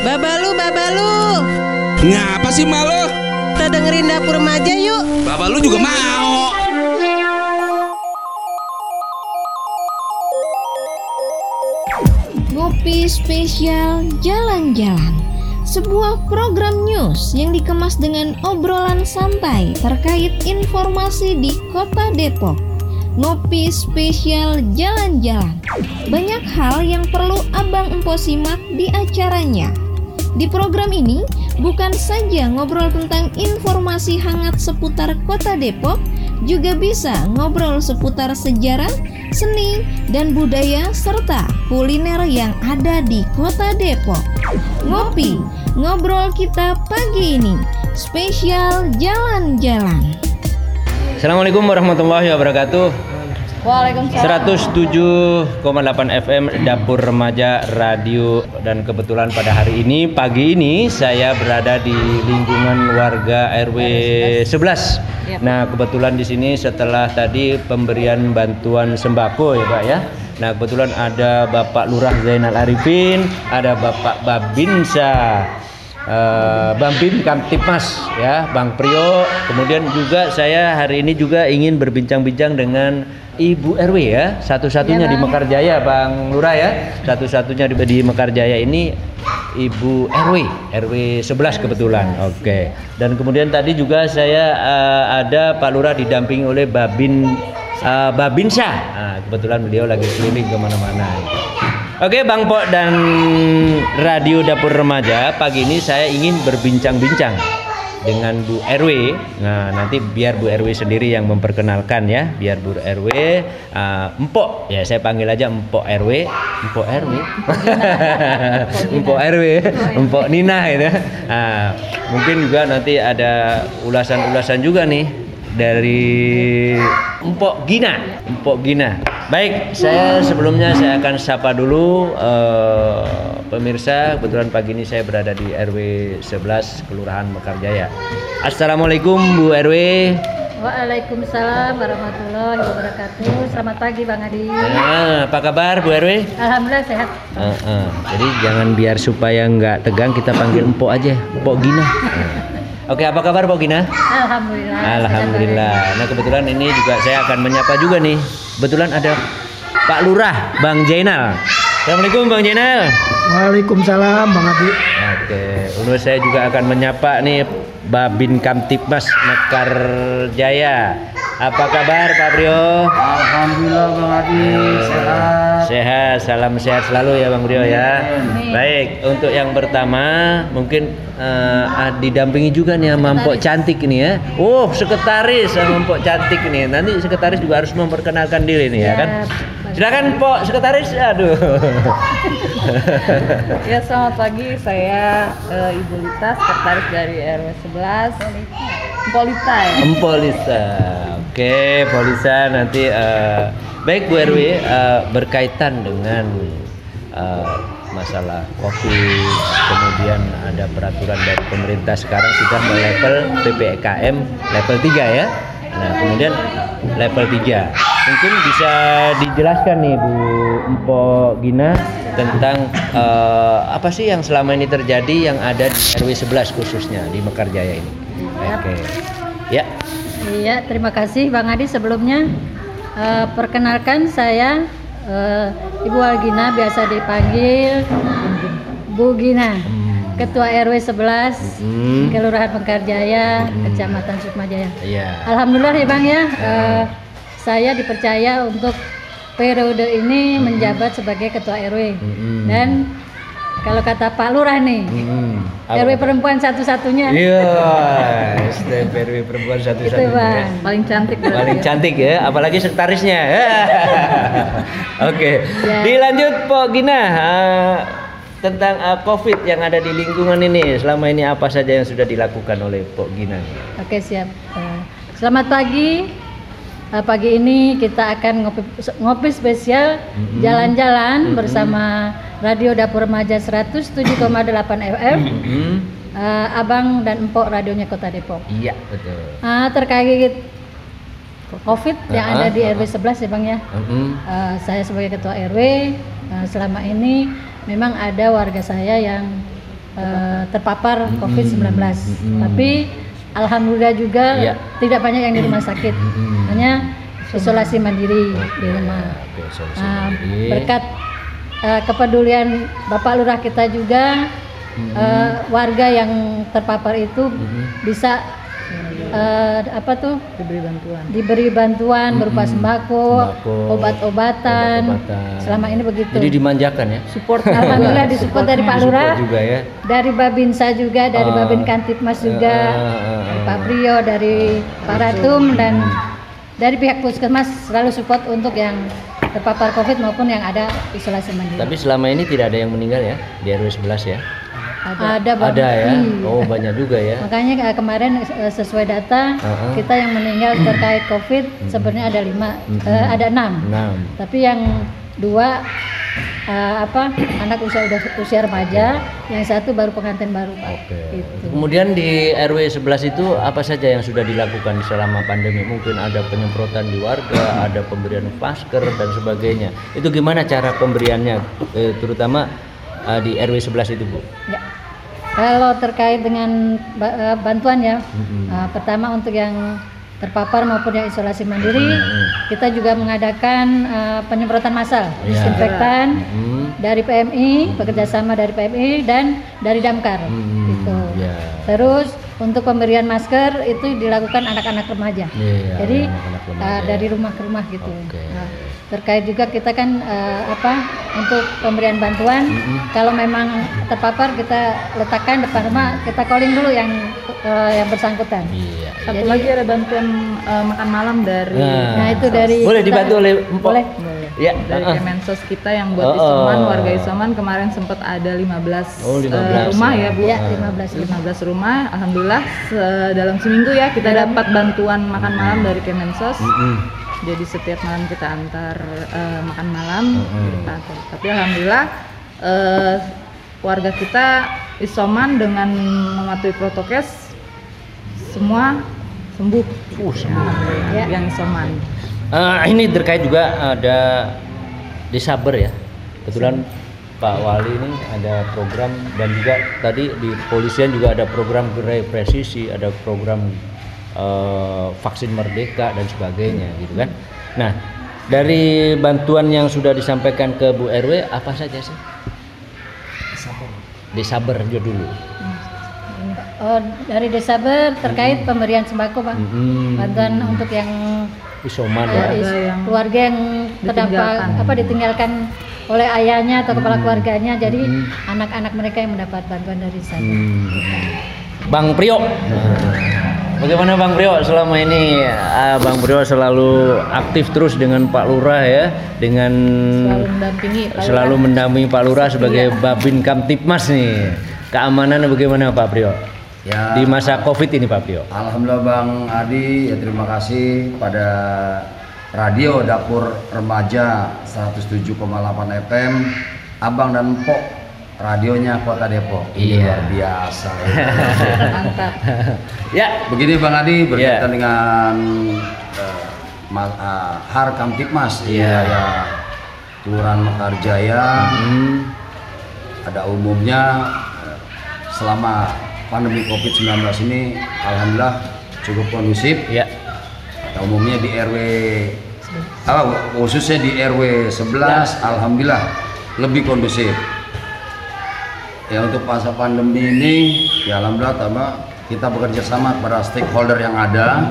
Babalu, babalu. Ngapa sih malu? Kita dengerin dapur remaja yuk. Bapak lu juga mau. Ngopi spesial jalan-jalan. Sebuah program news yang dikemas dengan obrolan santai terkait informasi di Kota Depok. Ngopi spesial jalan-jalan. Banyak hal yang perlu Abang Empo simak di acaranya. Di program ini bukan saja ngobrol tentang informasi hangat seputar Kota Depok, juga bisa ngobrol seputar sejarah, seni, dan budaya serta kuliner yang ada di Kota Depok. Ngopi, ngobrol kita pagi ini, spesial jalan-jalan. Assalamualaikum warahmatullahi wabarakatuh. Waalaikumsalam. 107,8 FM Dapur Remaja Radio dan kebetulan pada hari ini pagi ini saya berada di lingkungan warga RW 11. Nah, kebetulan di sini setelah tadi pemberian bantuan sembako ya, Pak ya. Nah, kebetulan ada Bapak Lurah Zainal Arifin, ada Bapak Babinsa eh, Bang Bim Kamtipmas ya, Bang Priyo. Kemudian juga saya hari ini juga ingin berbincang-bincang dengan Ibu RW ya, satu-satunya di Mekarjaya Bang Lurah ya. Satu-satunya di, di Mekarjaya ini Ibu RW, RW 11 kebetulan. Oke. Dan kemudian tadi juga saya eh, ada Pak Lurah didampingi oleh Babin eh, Babinsa. Nah, kebetulan beliau lagi keliling ke mana-mana. Oke Bang Pok dan Radio Dapur Remaja Pagi ini saya ingin berbincang-bincang dengan Bu RW Nah nanti biar Bu RW sendiri yang memperkenalkan ya Biar Bu RW uh, Empok. Ya saya panggil aja Empok RW Empok RW Empok RW Empok Nina gitu. Nah, Mungkin juga nanti ada ulasan-ulasan juga nih dari Empok Gina Empok Gina Baik, saya sebelumnya saya akan sapa dulu eh, pemirsa. Kebetulan pagi ini saya berada di RW 11 Kelurahan Mekarjaya. Assalamualaikum Bu RW. Waalaikumsalam warahmatullahi wabarakatuh. Selamat pagi Bang Adi. Nah, apa kabar Bu RW? Alhamdulillah sehat. Eh, eh, Jadi jangan biar supaya nggak tegang kita panggil Empok aja, Empok Gina. Eh. Oke, apa kabar Gina? Alhamdulillah. Alhamdulillah. Nah kebetulan ini juga saya akan menyapa juga nih. Kebetulan ada Pak Lurah, Bang Jainal. Assalamualaikum Bang Jainal. Waalaikumsalam Bang Adi. Oke, untuk saya juga akan menyapa nih Babin Kamtipmas Mekar Jaya. Apa kabar Pak Brio? Alhamdulillah Bang Adi sehat. Sehat, salam sehat selalu ya Bang Brio ya. Baik, untuk yang pertama mungkin eh, ah, didampingi juga nih sama Mpok cantik ini ya. Oh, sekretaris sama Mpok cantik nih. Nanti sekretaris juga harus memperkenalkan diri nih ya kan. Silakan Mpok sekretaris. Aduh. Ya selamat pagi. Saya eh, Ibu Lita, sekretaris dari RW 11. Polita ya. Empok Lisa. Oke, Polisa nanti eh, baik Bu RW eh, berkaitan dengan eh, masalah Covid, kemudian ada peraturan dari pemerintah sekarang sudah level PPKM level 3 ya. Nah, kemudian level 3. Mungkin bisa dijelaskan nih Bu Empok Gina tentang eh, apa sih yang selama ini terjadi yang ada di RW 11 khususnya di Mekarjaya ini. Oke. Ya. Iya, terima kasih Bang Adi sebelumnya. eh, perkenalkan saya eh, Ibu Algina biasa dipanggil Bu Gina. Ketua RW 11 Hmm. Kelurahan Mekarjaya, Kecamatan Sukmajaya. Iya. Alhamdulillah ya Bang ya, eh, saya dipercaya untuk periode ini menjabat sebagai ketua RW Mm-mm. dan kalau kata Pak Lurah nih, Hmm. RW perempuan satu-satunya Iya, STP RW perempuan itu satu-satunya. Bang, paling cantik Paling ya. cantik ya, apalagi sekretarisnya. Oke, Ya. dilanjut Pok Gina eh, tentang eh, COVID yang ada di lingkungan ini. Selama ini apa saja yang sudah dilakukan oleh Pok Gina? Oke siap. Eh, Selamat pagi. Eh, Pagi ini kita akan ngopi, ngopi spesial jalan-jalan bersama Radio Dapur Remaja 107,8 FM. Hmm. Eh, Abang dan Empok radionya Kota Depok. Iya, betul. Ah, terkait COVID yang Ah, ada di RW 11 ya Bang ya. Hmm. Eh, saya sebagai ketua RW eh, selama ini memang ada warga saya yang eh, terpapar Mm-mm. COVID-19. Mm-mm. Tapi alhamdulillah juga Iya. tidak banyak yang di rumah sakit. Mm-mm. Hanya isolasi mandiri di rumah. Nah, mandiri. berkat eh, kepedulian Bapak Lurah kita juga eh, warga yang terpapar itu bisa eh, apa tuh diberi bantuan diberi bantuan berupa Mm-mm. sembako, Sembako, obat-obatan. obat-obatan. Selama ini begitu. Jadi dimanjakan ya. support alhamdulillah disupport dari Pak Lurah, juga ya. dari Babinsa juga, dari Ah. Babin Kantipmas juga, ah, dari ah. Pak Prio, dari Pak Ratum dan dari pihak puskesmas selalu support untuk yang terpapar COVID maupun yang ada isolasi mandiri. Tapi selama ini tidak ada yang meninggal ya di RW 11 ya. Ada, Bang. Ada ya. Iya. Oh, banyak juga ya. Makanya eh, kemarin eh, sesuai data ah. kita yang meninggal terkait COVID sebenarnya ada lima, eh, ada enam. Enam. Tapi yang dua eh, apa anak usia udah usia remaja, yang satu baru pengantin baru Pak. Oke. Gitu. Kemudian di RW 11 itu apa saja yang sudah dilakukan selama pandemi? Mungkin ada penyemprotan di warga, ada pemberian masker dan sebagainya. Itu gimana cara pemberiannya eh, terutama eh, di RW 11 itu, Bu? Ya. Kalau terkait dengan eh, bantuan ya, Mm-mm. eh, pertama untuk yang terpapar maupun yang isolasi mandiri, Mm-mm. kita juga mengadakan eh, penyemprotan massal, Ya. disinfektan Mm. dari PMI, bekerjasama dari PMI dan dari Damkar. Mm, Gitu. ya. Terus untuk pemberian masker itu dilakukan anak-anak remaja. Iya, Jadi anak-anak remaja eh, ya. dari rumah ke rumah gitu. Oke. Nah, terkait juga kita kan eh, apa untuk pemberian bantuan Mm-mm. kalau memang terpapar kita letakkan depan rumah kita calling dulu yang eh, yang bersangkutan. Iya. satu Jadi- lagi ada bantuan eh, makan malam dari Nah, itu dari Boleh kita- dibantu oleh Empok? Boleh. Ya, dari uh-uh. Kemensos kita yang buat Oh, isoman warga isoman kemarin sempat ada 15, Oh, eh, 15 rumah ya. ya Bu Iya, 15 rumah. 15 rumah alhamdulillah se- dalam seminggu ya kita dapat bantuan makan malam dari Kemensos Mm-mm. jadi setiap malam kita antar eh, makan malam Mm-mm. kita antar. tapi alhamdulillah eh, warga kita isoman dengan mematuhi protokes semua sembuh Uh, sembuh. Ya, yang isoman Eh, ini terkait juga ada di Saber ya. Kebetulan Pak Wali ini ada program dan juga tadi di polisian juga ada program gerai presisi, ada program eh, vaksin merdeka dan sebagainya gitu kan. Nah, dari bantuan yang sudah disampaikan ke Bu RW apa saja sih? Di Saber aja dulu. Oh, dari Desaber terkait pemberian sembako, Bang. Mm-mm. Bantuan untuk yang Isoman ya. Yang keluarga yang terdampak ditinggalkan. apa ditinggalkan oleh ayahnya atau kepala keluarganya. Jadi Hmm. anak-anak mereka yang mendapat bantuan dari sana. Hmm. Bang Priok. Bagaimana Bang Priok selama ini ah, Bang Priok selalu aktif terus dengan Pak Lurah ya, dengan selalu mendampingi Pak selalu Lurah. mendampingi Pak Lurah sebagai Babin Kamtipmas nih. Keamanannya bagaimana Pak Priok? Ya, Di masa Covid ini Pak Priok. Alhamdulillah Bang Adi, ya terima kasih pada Radio Dapur Remaja 107,8 FM, Abang dan Pok, radionya Kota Depok. Ini Iya. luar biasa. mantap Ya, Begini Bang Adi berkaitan Iya. dengan eh, ah, Har Kamtipmas di Iya. wilayah Kelurahan Mekarjaya. hmm, Ada umumnya eh, selama pandemi Covid-19 ini alhamdulillah cukup kondusif. ya, Pada umumnya di RW apa khususnya di RW 11 alhamdulillah lebih kondusif. Ya untuk masa pandemi ini ya alhamdulillah tambah kita bekerja sama pada stakeholder yang ada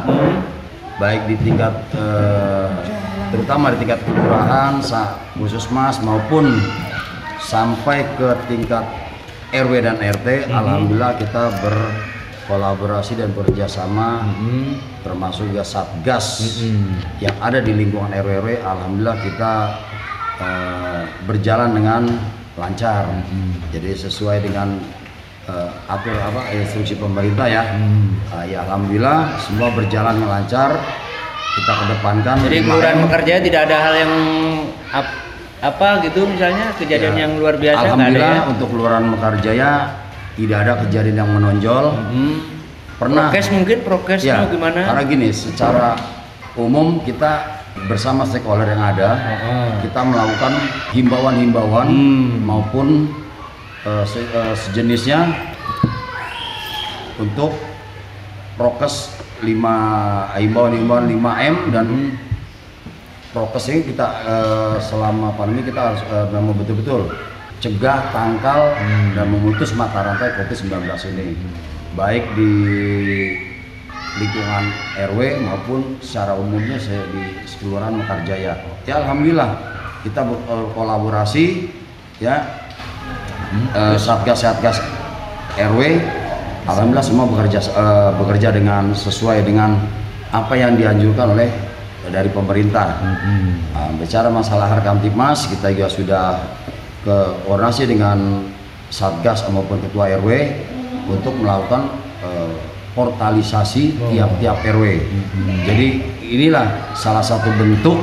baik di tingkat eh, terutama di tingkat kelurahan, sa- puskesmas maupun sampai ke tingkat RW dan RT alhamdulillah kita berkolaborasi dan bekerjasama hmm, termasuk juga satgas hmm. yang ada di lingkungan RW RW alhamdulillah kita eh, berjalan dengan lancar. Jadi sesuai dengan eh, atur apa instruksi pemerintah ya. Ah, ya alhamdulillah semua berjalan dengan lancar. Kita kedepankan Jadi 5M. kelurahan Mekarjaya tidak ada hal yang apa gitu misalnya kejadian Ya, yang luar biasa nggak ada alhamdulillah ya? untuk kelurahan Mekarjaya tidak ada kejadian yang menonjol Hmm. pernah Prokes mungkin prokesnya Ya, gimana? Karena gini, secara umum kita bersama stakeholder yang ada, Heeh. kita melakukan himbauan-himbauan Hmm. maupun eh, se- eh, sejenisnya untuk prokes 5 himbauan-himbauan 5M dan prokes ini kita eh, selama pandemi kita harus eh, memang betul-betul cegah, tangkal dan memutus mata rantai COVID-19 ini. Baik di lingkungan RW maupun secara umumnya se- di Kelurahan Mekarjaya. Ya alhamdulillah kita berkolaborasi ya. Eh, satgas-satgas RW alhamdulillah semua bekerja eh, bekerja dengan sesuai dengan apa yang dianjurkan oleh dari pemerintah. Nah, bicara masalah Harkamtipmas kita juga sudah koordinasi dengan satgas maupun ketua RW untuk melakukan eh, portalisasi tiap-tiap RW. Jadi inilah salah satu bentuk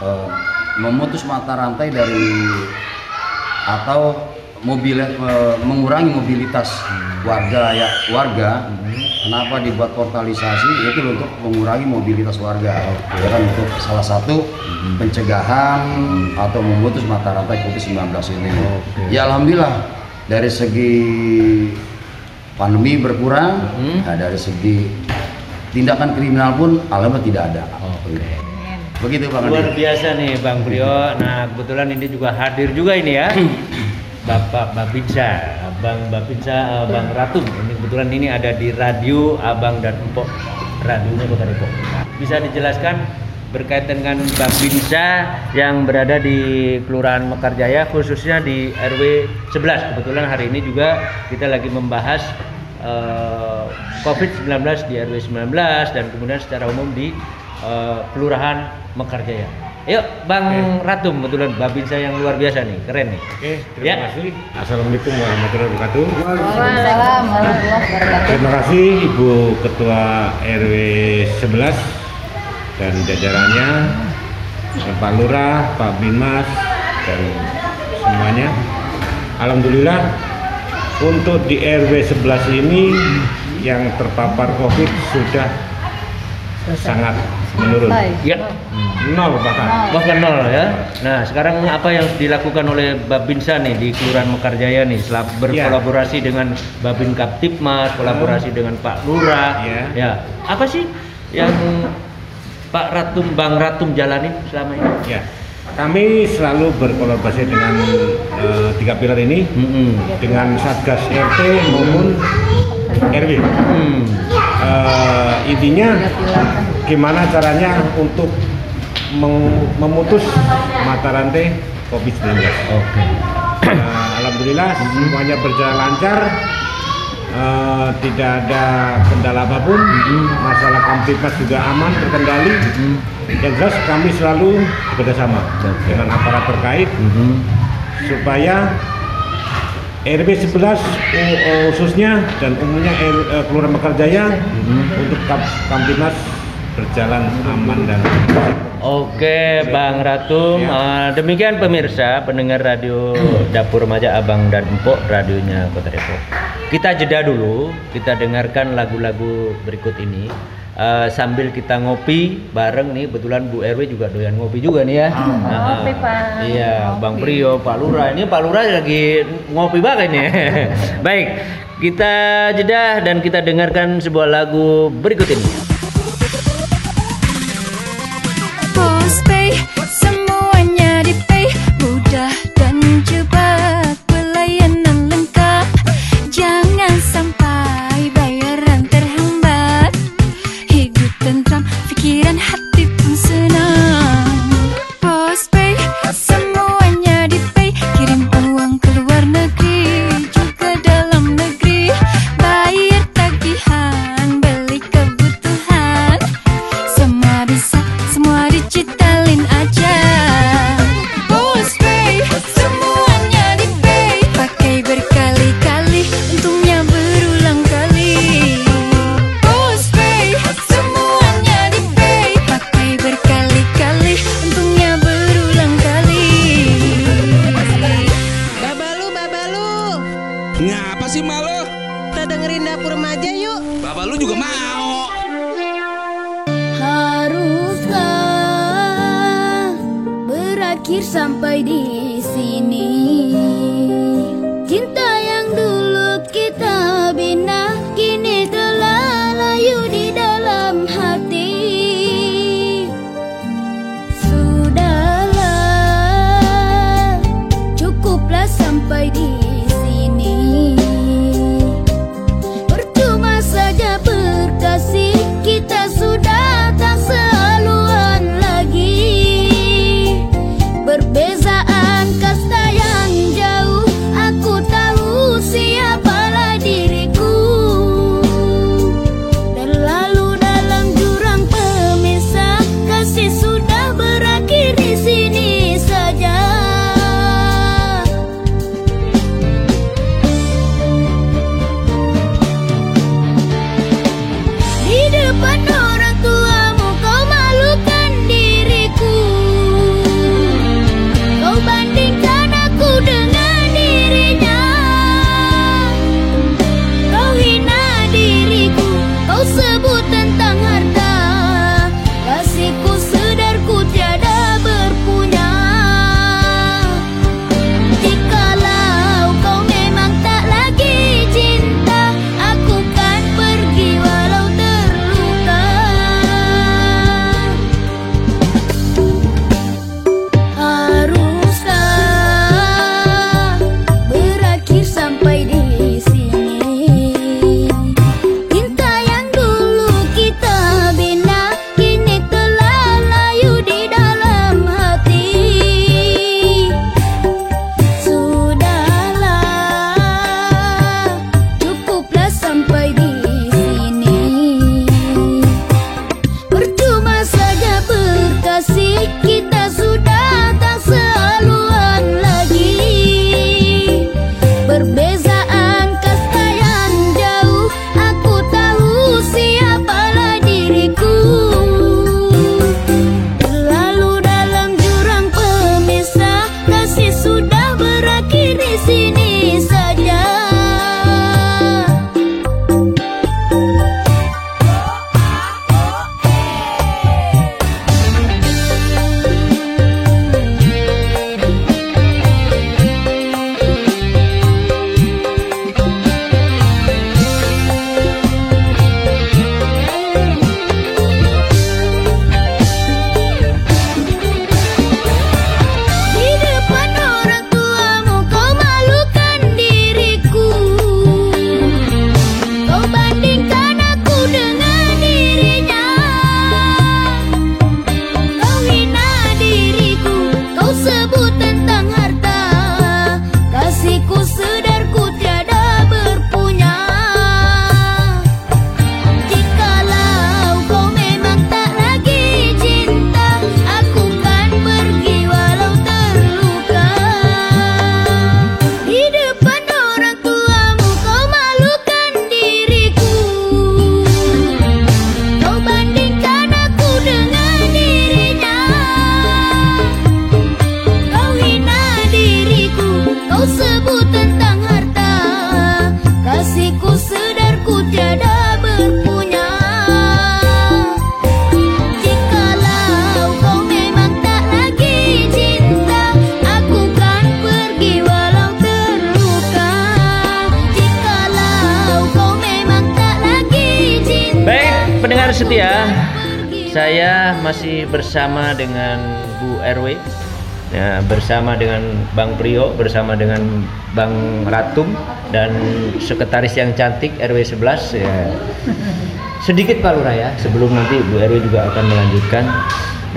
eh, memutus mata rantai dari atau mobil eh, mengurangi mobilitas warga ya warga kenapa dibuat portalisasi? Itu untuk mengurangi mobilitas warga. Ya kan untuk salah satu pencegahan atau memutus mata rantai COVID-19 ini. Ya alhamdulillah dari segi pandemi berkurang nah, dari segi tindakan kriminal pun alhamdulillah tidak ada. Begitu bang. Luar biasa nih Bang Priyo. Nah kebetulan ini juga hadir juga ini ya Bapak Babinsa, Abang Babinsa, Abang Ratum. Ini kebetulan ini ada di radio Abang dan Empok, radionya Kota Depok. Bisa dijelaskan berkaitan dengan Babinsa yang berada di Kelurahan Mekarjaya khususnya di RW 11. Kebetulan hari ini juga kita lagi membahas eh, COVID-19 di RW 19 dan kemudian secara umum di eh, Kelurahan Mekarjaya. Yuk, Bang Ratum, kebetulan Babinsa yang luar biasa nih, keren nih. Oke, terima Ya. kasih. Assalamualaikum warahmatullahi wabarakatuh. Waalaikumsalam warahmatullahi wabarakatuh. Terima kasih Ibu Ketua RW 11 dan jajarannya, Pak Lurah, Pak Binmas, dan semuanya. Alhamdulillah untuk di RW 11 ini yang terpapar COVID sudah sangat menurun. Ya, Nol bahkan. bahkan nol ya. Nah, sekarang apa yang dilakukan oleh Babinsa nih di Kelurahan Mekarjaya nih setelah berkolaborasi dengan Babin Kaptipmas, kolaborasi dengan Pak Lurah. Ya. Ya. Apa sih yang Pak Ratum, Bang Ratum jalanin selama ini? Ya, kami selalu berkolaborasi dengan eh, tiga pilar ini Hmm. dengan Satgas RT maupun RW. Hmm. Eh, intinya gimana caranya untuk memutus mata rantai COVID-19. Oke. Eh, Alhamdulillah semuanya berjalan lancar. Eh, tidak ada kendala apa pun. Masalah kamtipmas juga aman terkendali. Yang jelas kami selalu bekerjasama dengan aparat terkait Hmm. supaya RW 11 u- uh, khususnya dan umumnya uh, Kelurahan Mekarjaya untuk Kap- Kamtipmas berjalan aman dan Oke, Bang Ratum. Ya. Eh, demikian pemirsa pendengar radio Dapur Remaja Abang dan Empok radionya Kota Depok. Kita jeda dulu, kita dengarkan lagu-lagu berikut ini. Eh, sambil kita ngopi bareng nih, kebetulan Bu RW juga doyan ngopi juga nih ya. Nah, Ngopi, Pak. Iya, Bang Prio, Pak Lurah. Ini Pak Lurah lagi ngopi banget nih. Baik, kita jeda dan kita dengarkan sebuah lagu berikut ini. Saya masih bersama dengan Bu RW, ya, bersama dengan Bang Prio, bersama dengan Bang Ratum dan sekretaris yang cantik RW 11 ya. Sedikit Pak Lurah ya, sebelum nanti Bu RW juga akan melanjutkan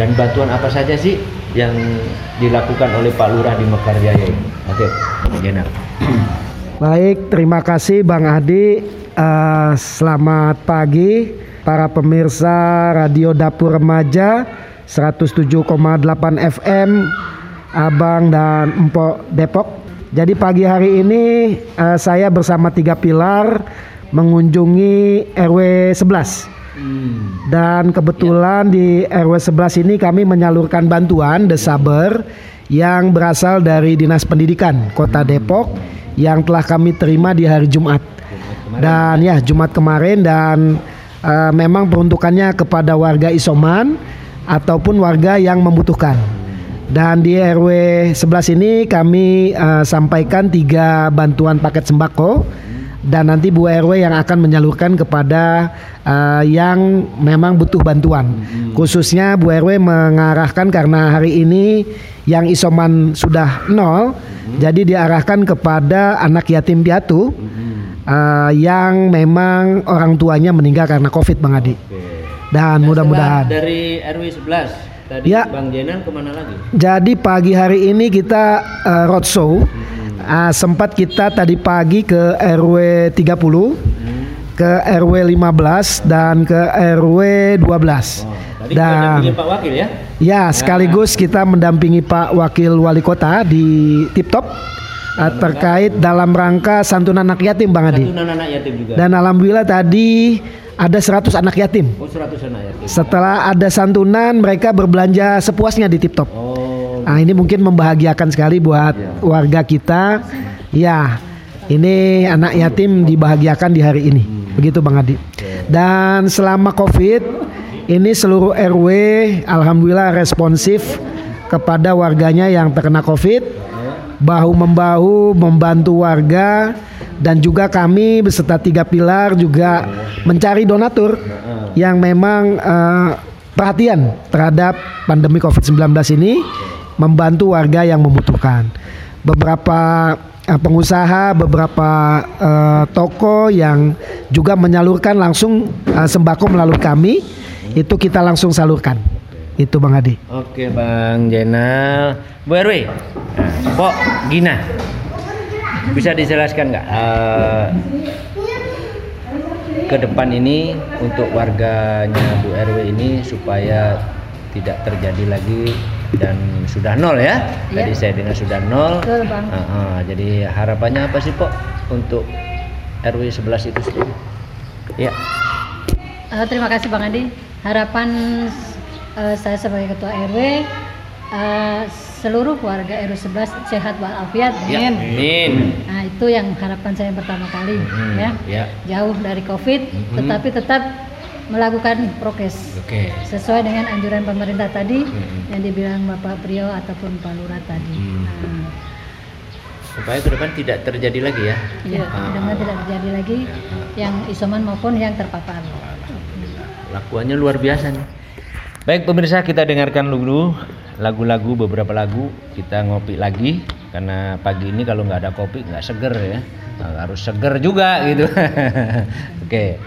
dan bantuan apa saja sih yang dilakukan oleh Pak Lurah di Mekarjaya ini. Oke, Jenal. Baik, terima kasih Bang Adi. Eh, selamat pagi para pemirsa Radio Dapur Remaja 107,8 FM Abang dan Empok Depok. Jadi pagi hari ini eh, saya bersama tiga pilar mengunjungi RW 11. Dan kebetulan di RW 11 ini kami menyalurkan bantuan desaber yang berasal dari Dinas Pendidikan Kota Depok yang telah kami terima di hari Jumat. Dan ya Jumat kemarin dan eh, memang peruntukannya kepada warga isoman ataupun warga yang membutuhkan. Dan di RW 11 ini kami eh, sampaikan tiga bantuan paket sembako dan nanti Bu RW yang akan menyalurkan kepada eh, yang memang butuh bantuan. Khususnya Bu RW mengarahkan karena hari ini yang isoman sudah nol, jadi diarahkan kepada anak yatim piatu eh, yang memang orang tuanya meninggal karena COVID, Bang Adi. Dan mudah-mudahan. dari RW 11 tadi Ya. Bang Jenal ke mana lagi? Jadi pagi hari ini kita eh, roadshow. Ah, sempat kita tadi pagi ke RW 30, ke RW 15 dan ke RW 12. Tadi kita dan Pak Wakil ya. ya sekaligus kita mendampingi Pak Wakil Wali Kota di Tip Top ah, terkait dalam rangka santunan anak yatim Bang Adi. Santunan anak yatim juga. Dan alhamdulillah tadi ada 100 anak yatim. oh 100 anak yatim. Setelah ada santunan mereka berbelanja sepuasnya di Tip Top. Oh, Nah, ini mungkin membahagiakan sekali buat warga kita. Ya, ini anak yatim dibahagiakan di hari ini. Begitu Bang Adi. Dan selama Covid, ini seluruh RW alhamdulillah responsif kepada warganya yang terkena Covid. Bahu membahu membantu warga dan juga kami beserta tiga pilar juga mencari donatur yang memang eh, perhatian terhadap pandemi Covid-19 ini membantu warga yang membutuhkan. Beberapa eh, pengusaha, beberapa eh, toko yang juga menyalurkan langsung eh, sembako melalui kami itu kita langsung salurkan. Itu Bang Adi. Oke Bang Jenal. Bu RW, nah, Pok Gina, bisa dijelaskan nggak eh, ke depan ini untuk warganya Bu RW ini supaya tidak terjadi lagi dan sudah nol ya? Tadi Iya. saya dengar sudah nol. Betul, Bang. Ah, ah, jadi harapannya apa sih Pok untuk RW 11 itu sendiri? Ya. Eh, terima kasih Bang Adi. Harapan eh, saya sebagai ketua RW eh, seluruh warga RW 11 sehat walafiat. Ya. Amin. Nah, itu yang harapan saya pertama kali Hmm, ya. ya. Jauh dari Covid Mhm. tetapi tetap melakukan prokes Oke. sesuai dengan anjuran pemerintah tadi Mhm. yang dibilang Bapak Prio ataupun Pak Lurah tadi. Hmm. Nah, Supaya ke depan tidak terjadi lagi ya. Iya, Ah, mudah-mudahan tidak terjadi lagi yang isoman maupun yang terpapar. Lakuannya luar biasa nih. Baik pemirsa kita dengarkan dulu lagu-lagu beberapa lagu kita ngopi lagi karena pagi ini kalau nggak ada kopi nggak seger ya harus seger juga gitu. Oke.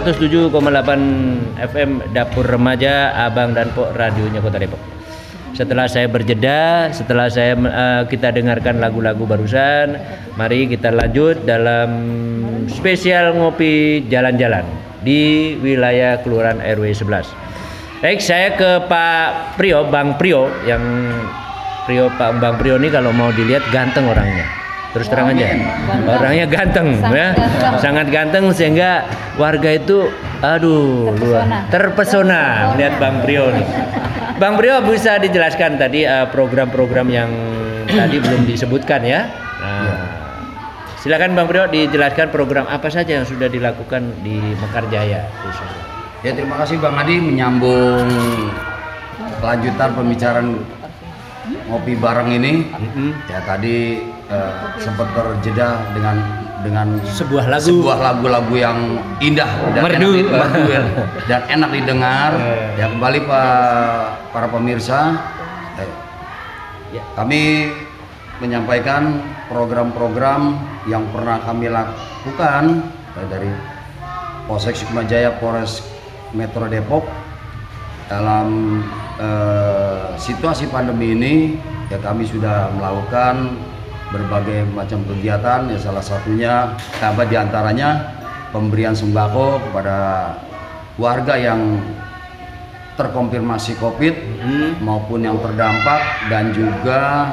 107,8 FM Dapur Remaja Abang dan Pok radionya Kota Depok. Setelah saya berjeda, setelah saya eh, kita dengarkan lagu-lagu barusan, mari kita lanjut dalam spesial ngopi jalan-jalan di wilayah Kelurahan RW 11. Baik, saya ke Pak Prio, Bang Prio yang Prio Pak Bang Prio ini kalau mau dilihat ganteng orangnya. Terus terang aja, orangnya ganteng ya, sangat ganteng sehingga warga itu, aduh, luar terpesona melihat Bang Prio nih. Bang Prio bisa dijelaskan tadi eh, program-program yang tadi belum disebutkan ya. Nah, silakan Bang Prio dijelaskan program apa saja yang sudah dilakukan di Mekarjaya khususnya. Ya terima kasih Bang Adi menyambung kelanjutan pembicaraan ngopi bareng ini. Ya tadi eh, sempat terjeda dengan dengan Sebuah lagu. sebuah lagu-lagu yang indah dan Merdu. enak, merdu ya, dan enak didengar. Ya kembali Pak para pemirsa, eh, Ya. kami menyampaikan program-program yang pernah kami lakukan eh, dari Polsek Sukmajaya, Polres Metro Depok dalam eh, situasi pandemi ini ya kami sudah melakukan berbagai macam kegiatan ya salah satunya apa di antaranya pemberian sembako kepada warga yang terkonfirmasi COVID maupun yang terdampak dan juga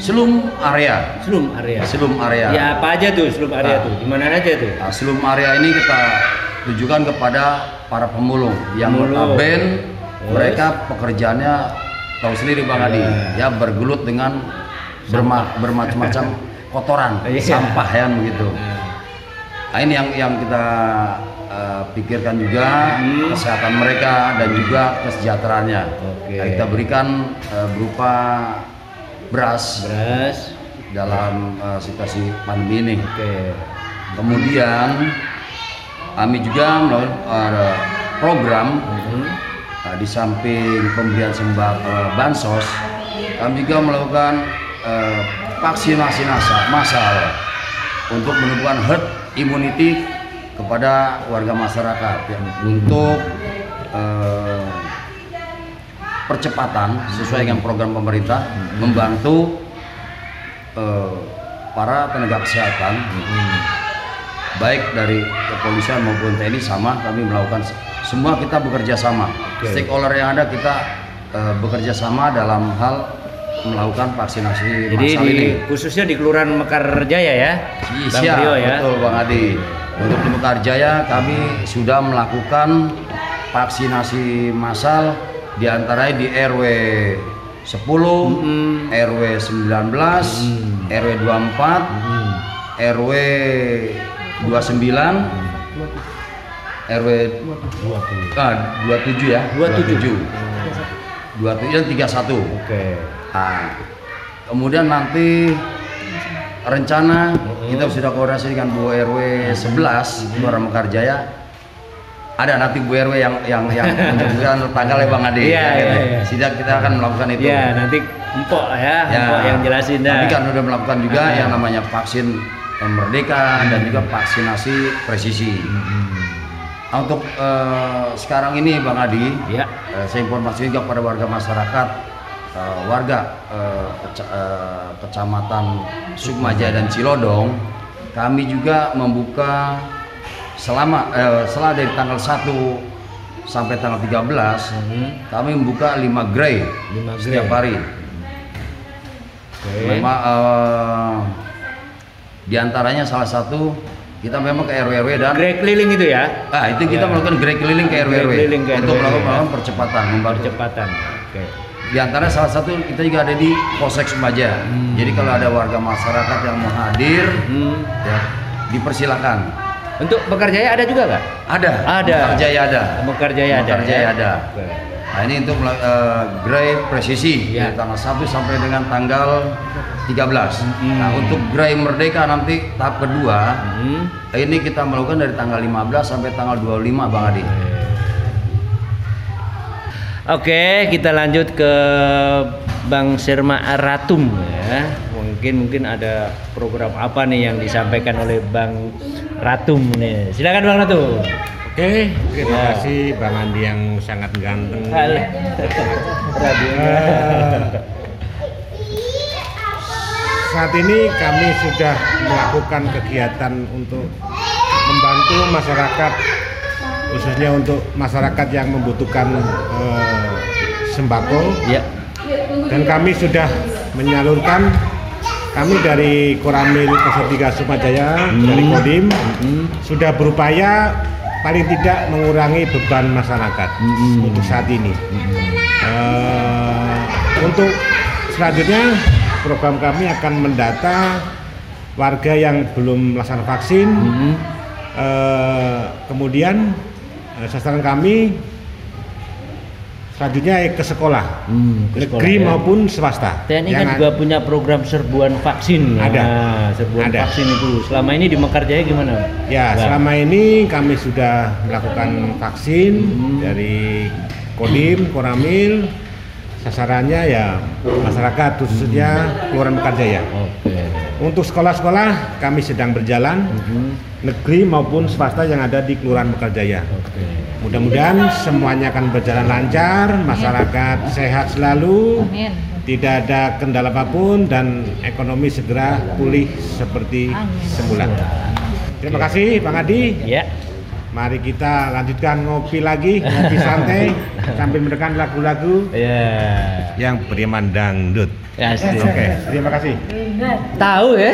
selum area Selum area. selum area Ya apa aja tuh selum area Nah. tuh? Di mana aja tuh? Nah, selum area ini kita tujukan kepada para pemulung yang Terus? mereka pekerjaannya tahu sendiri Bang Adi ya bergelut dengan berma- bermacam-macam kotoran Iya. sampah ya begitu nah, ini yang yang kita eh, pikirkan juga kesehatan mereka dan juga kesejahteraannya Oke. Nah, kita berikan eh, berupa beras Beras. dalam eh, situasi pandemi ini Oke. Kemudian kami juga melakukan ada program uh, di samping pemberian sembako uh, bansos, kami juga melakukan uh, vaksinasi nasa- massal untuk menumbuhkan herd immunity kepada warga masyarakat ya, untuk uh, percepatan sesuai dengan program pemerintah membantu uh, para tenaga kesehatan baik dari kepolisian maupun TNI sama kami melakukan se- semua kita bekerja sama Oke. stakeholder yang ada kita eh, bekerja sama dalam hal melakukan vaksinasi Jadi massal di, ini. khususnya di Kelurahan Mekarjaya ya, Bang Siap, Prio ya. betul Bang Adi. Untuk di Mekarjaya kami sudah melakukan vaksinasi massal di antaranya di RW 10, RW 19, RW 24, RW 29 RW ah, 27 ya? 27. 27 dan 31 Oke. Nah, kemudian nanti rencana kita sudah koordinasi dengan Bu RW 11 Kelurahan Mekarjaya ada nanti Bu RW yang yang yang menentukan tanggal ya Bang Adi. Iya, Nah, iya, iya. Sidak kita akan melakukan itu. Ya nanti empok ya, empok yang jelasin dah. Kami kan udah melakukan juga Ah. yang namanya vaksin merdeka dan juga vaksinasi presisi. Nah, untuk eh, sekarang ini Bang Adi, Ya. eh, saya informasi juga pada warga masyarakat, eh, warga eh, keca- eh, kecamatan Sukmaja dan Cilodong, kami juga membuka selama eh, setelah dari tanggal 1 sampai tanggal 13 kami membuka 5 gerai Lima setiap gerai. hari. Oke. Memang eh, di antaranya salah satu kita memang ke RW RW dan Grey keliling itu ya. ah itu kita Ya. melakukan gerai keliling ke RW Gerai RW keliling ke untuk RW, melakukan, ya. percepatan membantu. Percepatan. Oke. Di antara salah satu kita juga ada di Polsek Semaja. Jadi kalau ada warga masyarakat yang mau hadir, Hmm. ya dipersilakan. Untuk Mekarjaya ada juga nggak? Ada. Ada. Jaya ada. Mekarjaya ada. Mekarjaya ya? ada. Nah ini untuk melak- eh, gerai presisi Ya. dari tanggal 1 sampai dengan tanggal 13. Hmm. Nah untuk gerai merdeka nanti tahap kedua Hmm. ini kita melakukan dari tanggal 15 sampai tanggal 25 Bang Adi. Oke, kita lanjut ke Bang Sirma Aratum ya. Mungkin mungkin ada program apa nih yang disampaikan oleh Bang Ratum nih. Silakan Bang Ratum. Oke, terima Ya. kasih Bang Andi yang sangat ganteng. Eh, saat ini kami sudah melakukan kegiatan untuk membantu masyarakat khususnya untuk masyarakat yang membutuhkan eh, sembako Ya. dan kami sudah menyalurkan kami dari Koramil 03 Sumajaya dari Kodim sudah berupaya paling tidak mengurangi beban masyarakat untuk saat ini. Eh, untuk selanjutnya program kami akan mendata warga yang belum melaksanakan vaksin. Eh, kemudian eh, sasaran kami selanjutnya ke sekolah, Hmm, ke sekolah, negeri ya. maupun swasta. TNI kan Yang juga punya program serbuan vaksin. Ada. Nah, serbuan Ada. vaksin itu. Selama ini di Mekarjaya gimana? Ya, Bang? selama ini kami sudah melakukan vaksin Hmm. dari Kodim, Koramil. Sasarannya ya masyarakat khususnya Kelurahan Mekarjaya. Oke. Untuk sekolah-sekolah kami sedang berjalan negeri maupun swasta yang ada di Kelurahan Mekarjaya. Oke. Mudah-mudahan semuanya akan berjalan lancar, masyarakat sehat selalu, Amin. tidak ada kendala apa pun dan ekonomi segera pulih seperti semula. Terima kasih Bang Adi. Ya. Mari kita lanjutkan ngopi lagi, ngopi santai sambil mendengarkan lagu-lagu Ya. yang beriman dangdut. Asik. Oke, terima kasih. Tahu ya,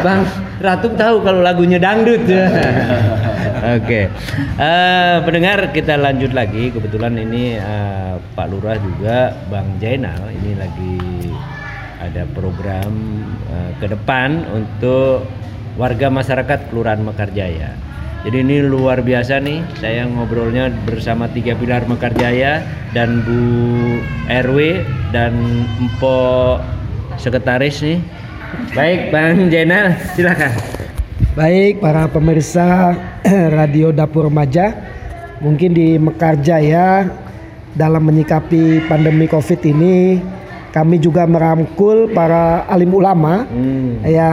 Bang Ratu tahu kalau lagunya dangdut ya. Oke, Eh, pendengar kita lanjut lagi. Kebetulan ini eh, Pak Lurah juga Bang Jainal ini lagi ada program eh, ke depan untuk warga masyarakat Kelurahan Mekarjaya. Jadi ini luar biasa nih, saya ngobrolnya bersama tiga pilar Mekarjaya dan Bu RW dan Empo Sekretaris nih. Baik, Bang Jainal, silakan. Baik para pemirsa Radio Dapur Remaja, mungkin di Mekarjaya dalam menyikapi pandemi Covid ini kami juga merangkul para alim ulama ya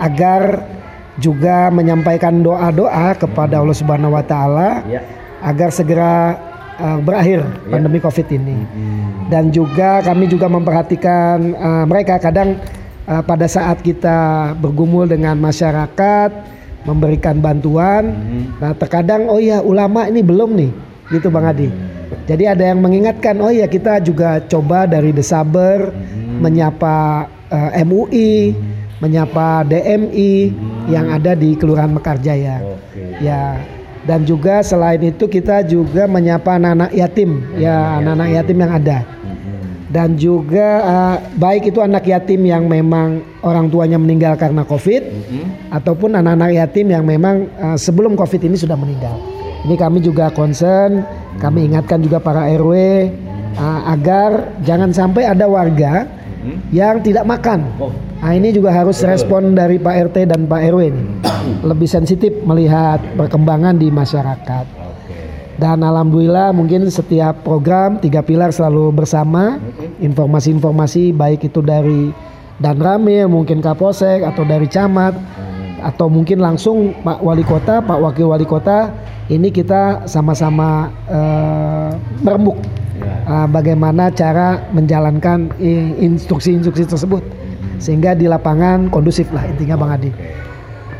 agar juga menyampaikan doa-doa kepada Allah Subhanahu wa taala Ya. agar segera uh, berakhir pandemi Covid ini. Dan juga kami juga memperhatikan uh, mereka kadang uh, pada saat kita bergumul dengan masyarakat memberikan bantuan. Nah, terkadang oh ya ulama ini belum nih, gitu Bang Adi. Jadi ada yang mengingatkan oh ya kita juga coba dari Desaber menyapa uh, MUI, menyapa DMI yang ada di Kelurahan Mekarjaya. Ya, dan juga selain itu kita juga menyapa anak-anak yatim, ya anak-anak yatim. yang ada. Dan juga eh, baik itu anak yatim yang memang orang tuanya meninggal karena Covid ataupun anak-anak yatim yang memang eh, sebelum Covid ini sudah meninggal. Ini kami juga concern, kami ingatkan juga para RW eh, agar jangan sampai ada warga yang tidak makan. Nah ini juga harus respon dari Pak RT dan Pak RW nih. Lebih sensitif melihat perkembangan di masyarakat. Dan alhamdulillah mungkin setiap program tiga pilar selalu bersama. Informasi-informasi baik itu dari dan Ramil, mungkin Kapolsek atau dari camat atau mungkin langsung Pak Wali Kota, Pak Wakil Wali Kota ini kita sama-sama eh, merembuk eh, bagaimana cara menjalankan instruksi-instruksi tersebut sehingga di lapangan kondusif lah intinya Bang Adi.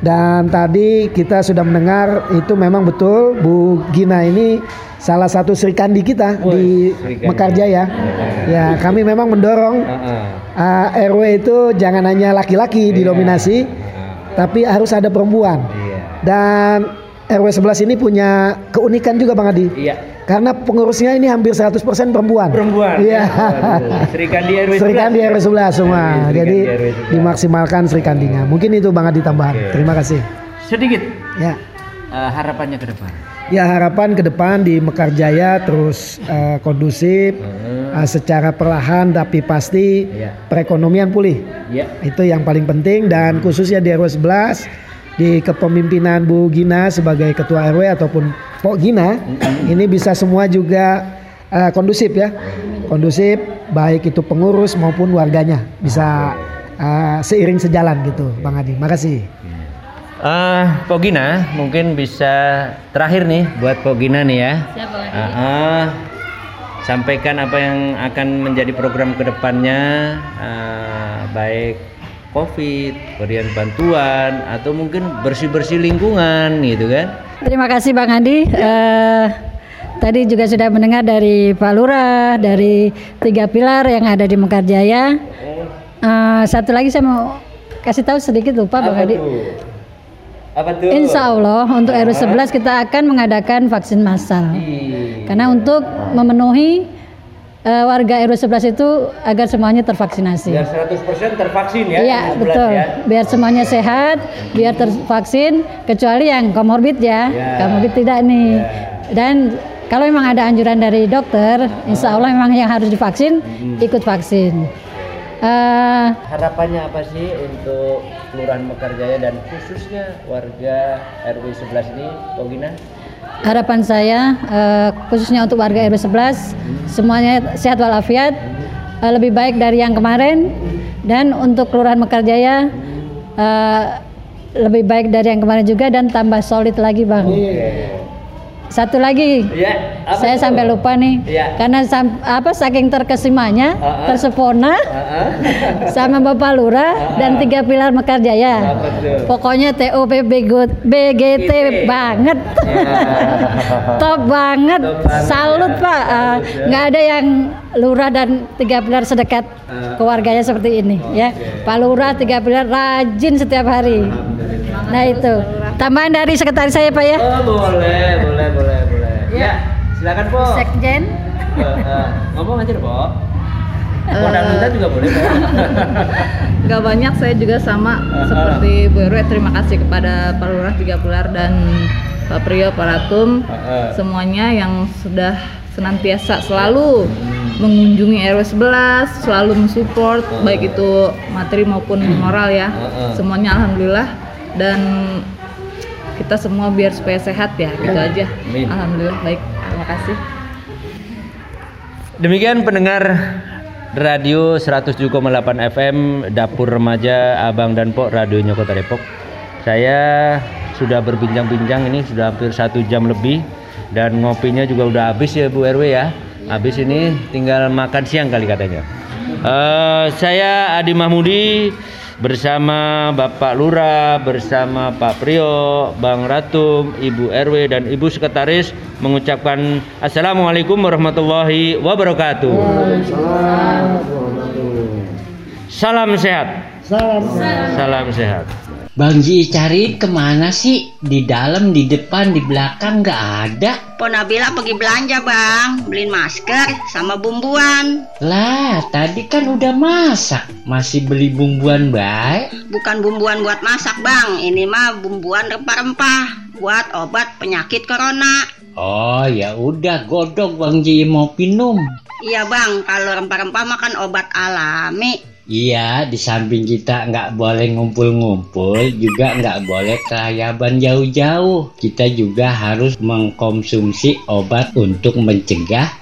Dan tadi kita sudah mendengar itu memang betul Bu Gina ini salah satu Sri Kandi kita di Sri Kandi. Mekarjaya. Ya, kami memang mendorong uh, RW itu jangan hanya laki-laki didominasi, tapi harus ada perempuan. Dan RW 11 ini punya keunikan juga Bang Adi. Iya. Karena pengurusnya ini hampir 100% perempuan. Perempuan. Iya. Sri Kandi RW Sri Kandi 11. RW 11 semua. Sri Jadi RW 11. dimaksimalkan Sri Kandinya. Mungkin itu Bang Adi tambahan. Terima kasih. Sedikit Ya. eh, harapannya ke depan. Ya harapan ke depan di Mekarjaya terus eh, kondusif eh, secara perlahan tapi pasti Iya. perekonomian pulih. Ya. Itu yang paling penting dan khususnya di RW 11 di kepemimpinan Bu Gina sebagai ketua RW ataupun Pok Gina ini bisa semua juga eh, kondusif ya. Kondusif baik itu pengurus maupun warganya bisa eh, seiring sejalan gitu Bang Adi. Makasih. Eh, Pogina mungkin bisa terakhir nih buat Pogina nih ya. Ah, ah. sampaikan apa yang akan menjadi program ke depannya, ah, baik COVID, berian bantuan, atau mungkin bersih-bersih lingkungan gitu kan? Terima kasih Bang Adi. Eh, tadi juga sudah mendengar dari Pak Lurah, dari tiga pilar yang ada di Mekarjaya. Eh, satu lagi saya mau kasih tahu sedikit lupa Bang. Apa tuh? Insya Allah untuk RW 11 kita akan mengadakan vaksin massal. Karena untuk memenuhi eh, warga RW 11 itu agar semuanya tervaksinasi. Biar 100% tervaksin ya. Iya di 11 betul. ya. Biar semuanya sehat, biar tervaksin kecuali yang komorbid ya. Ya. Komorbid tidak nih. Dan kalau memang ada anjuran dari dokter, insya Allah memang yang harus divaksin ikut vaksin. Eh, Harapannya apa sih untuk Kelurahan Mekarjaya dan khususnya warga RW 11 ini, Pogina? Harapan saya eh, khususnya untuk warga RW 11 semuanya sehat walafiat, eh, lebih baik dari yang kemarin. Dan untuk Kelurahan Mekarjaya eh, lebih baik dari yang kemarin juga dan tambah solid lagi bang. Satu lagi, Iya, apa saya tuh? sampai lupa nih, Iya. karena sam- apa saking terkesimanya, Ah, ah. tersepona sama Bapak Lurah dan tiga pilar Mekarjaya. Apa tuh? Pokoknya TOP BGT, BGT banget, top banget, Top banget, salut ya. Pak. Ah, ya. Nggak ada yang Lurah dan tiga pilar sedekat Ah. keluarganya seperti ini, ya. Pak Lurah tiga pilar rajin setiap hari. Nah itu, tambahan dari sekretaris saya Pak ya. Oh, boleh, boleh, boleh, boleh. Ya, silakan, Po. Sekjen. Eh, eh, ngomong aja, Po. Mau dangdutan juga boleh. Gak banyak saya juga sama seperti Bu RW terima kasih kepada Pak Lurah Tiga Pilar dan Pak Priyo Pak Ratum semuanya yang sudah senantiasa selalu mengunjungi RW 11 selalu mensupport baik itu materi maupun moral ya semuanya alhamdulillah dan kita semua biar supaya sehat ya gitu aja Amin. alhamdulillah baik terima kasih Demikian pendengar Radio 107,8 FM Dapur Remaja Abang dan Pok Radionya Kota Depok. Saya sudah berbincang-bincang ini sudah hampir satu jam lebih dan ngopinya juga udah habis ya Bu RW ya. Habis ini tinggal makan siang kali katanya. Eh, saya Adi Mahmudi bersama Bapak Lurah, bersama Pak Priyo, Bang Ratum, Ibu RW dan Ibu Sekretaris mengucapkan Assalamualaikum warahmatullahi wabarakatuh. Salam sehat. Salam sehat. Bang Ji cari ke mana sih? Di dalam, di depan, di belakang nggak ada. Po Nabila pergi belanja bang, beliin masker sama bumbuan. Lah, tadi kan udah masak. Masih beli bumbuan baik. Bukan bumbuan buat masak bang, ini mah bumbuan rempah-rempah buat obat penyakit corona. Oh ya udah godok Bang Ji mau minum. Iya bang, kalau rempah-rempah mah kan obat alami. Iya, di samping kita nggak boleh ngumpul-ngumpul, juga nggak boleh kelayaban jauh-jauh. Kita juga harus mengkonsumsi obat untuk mencegah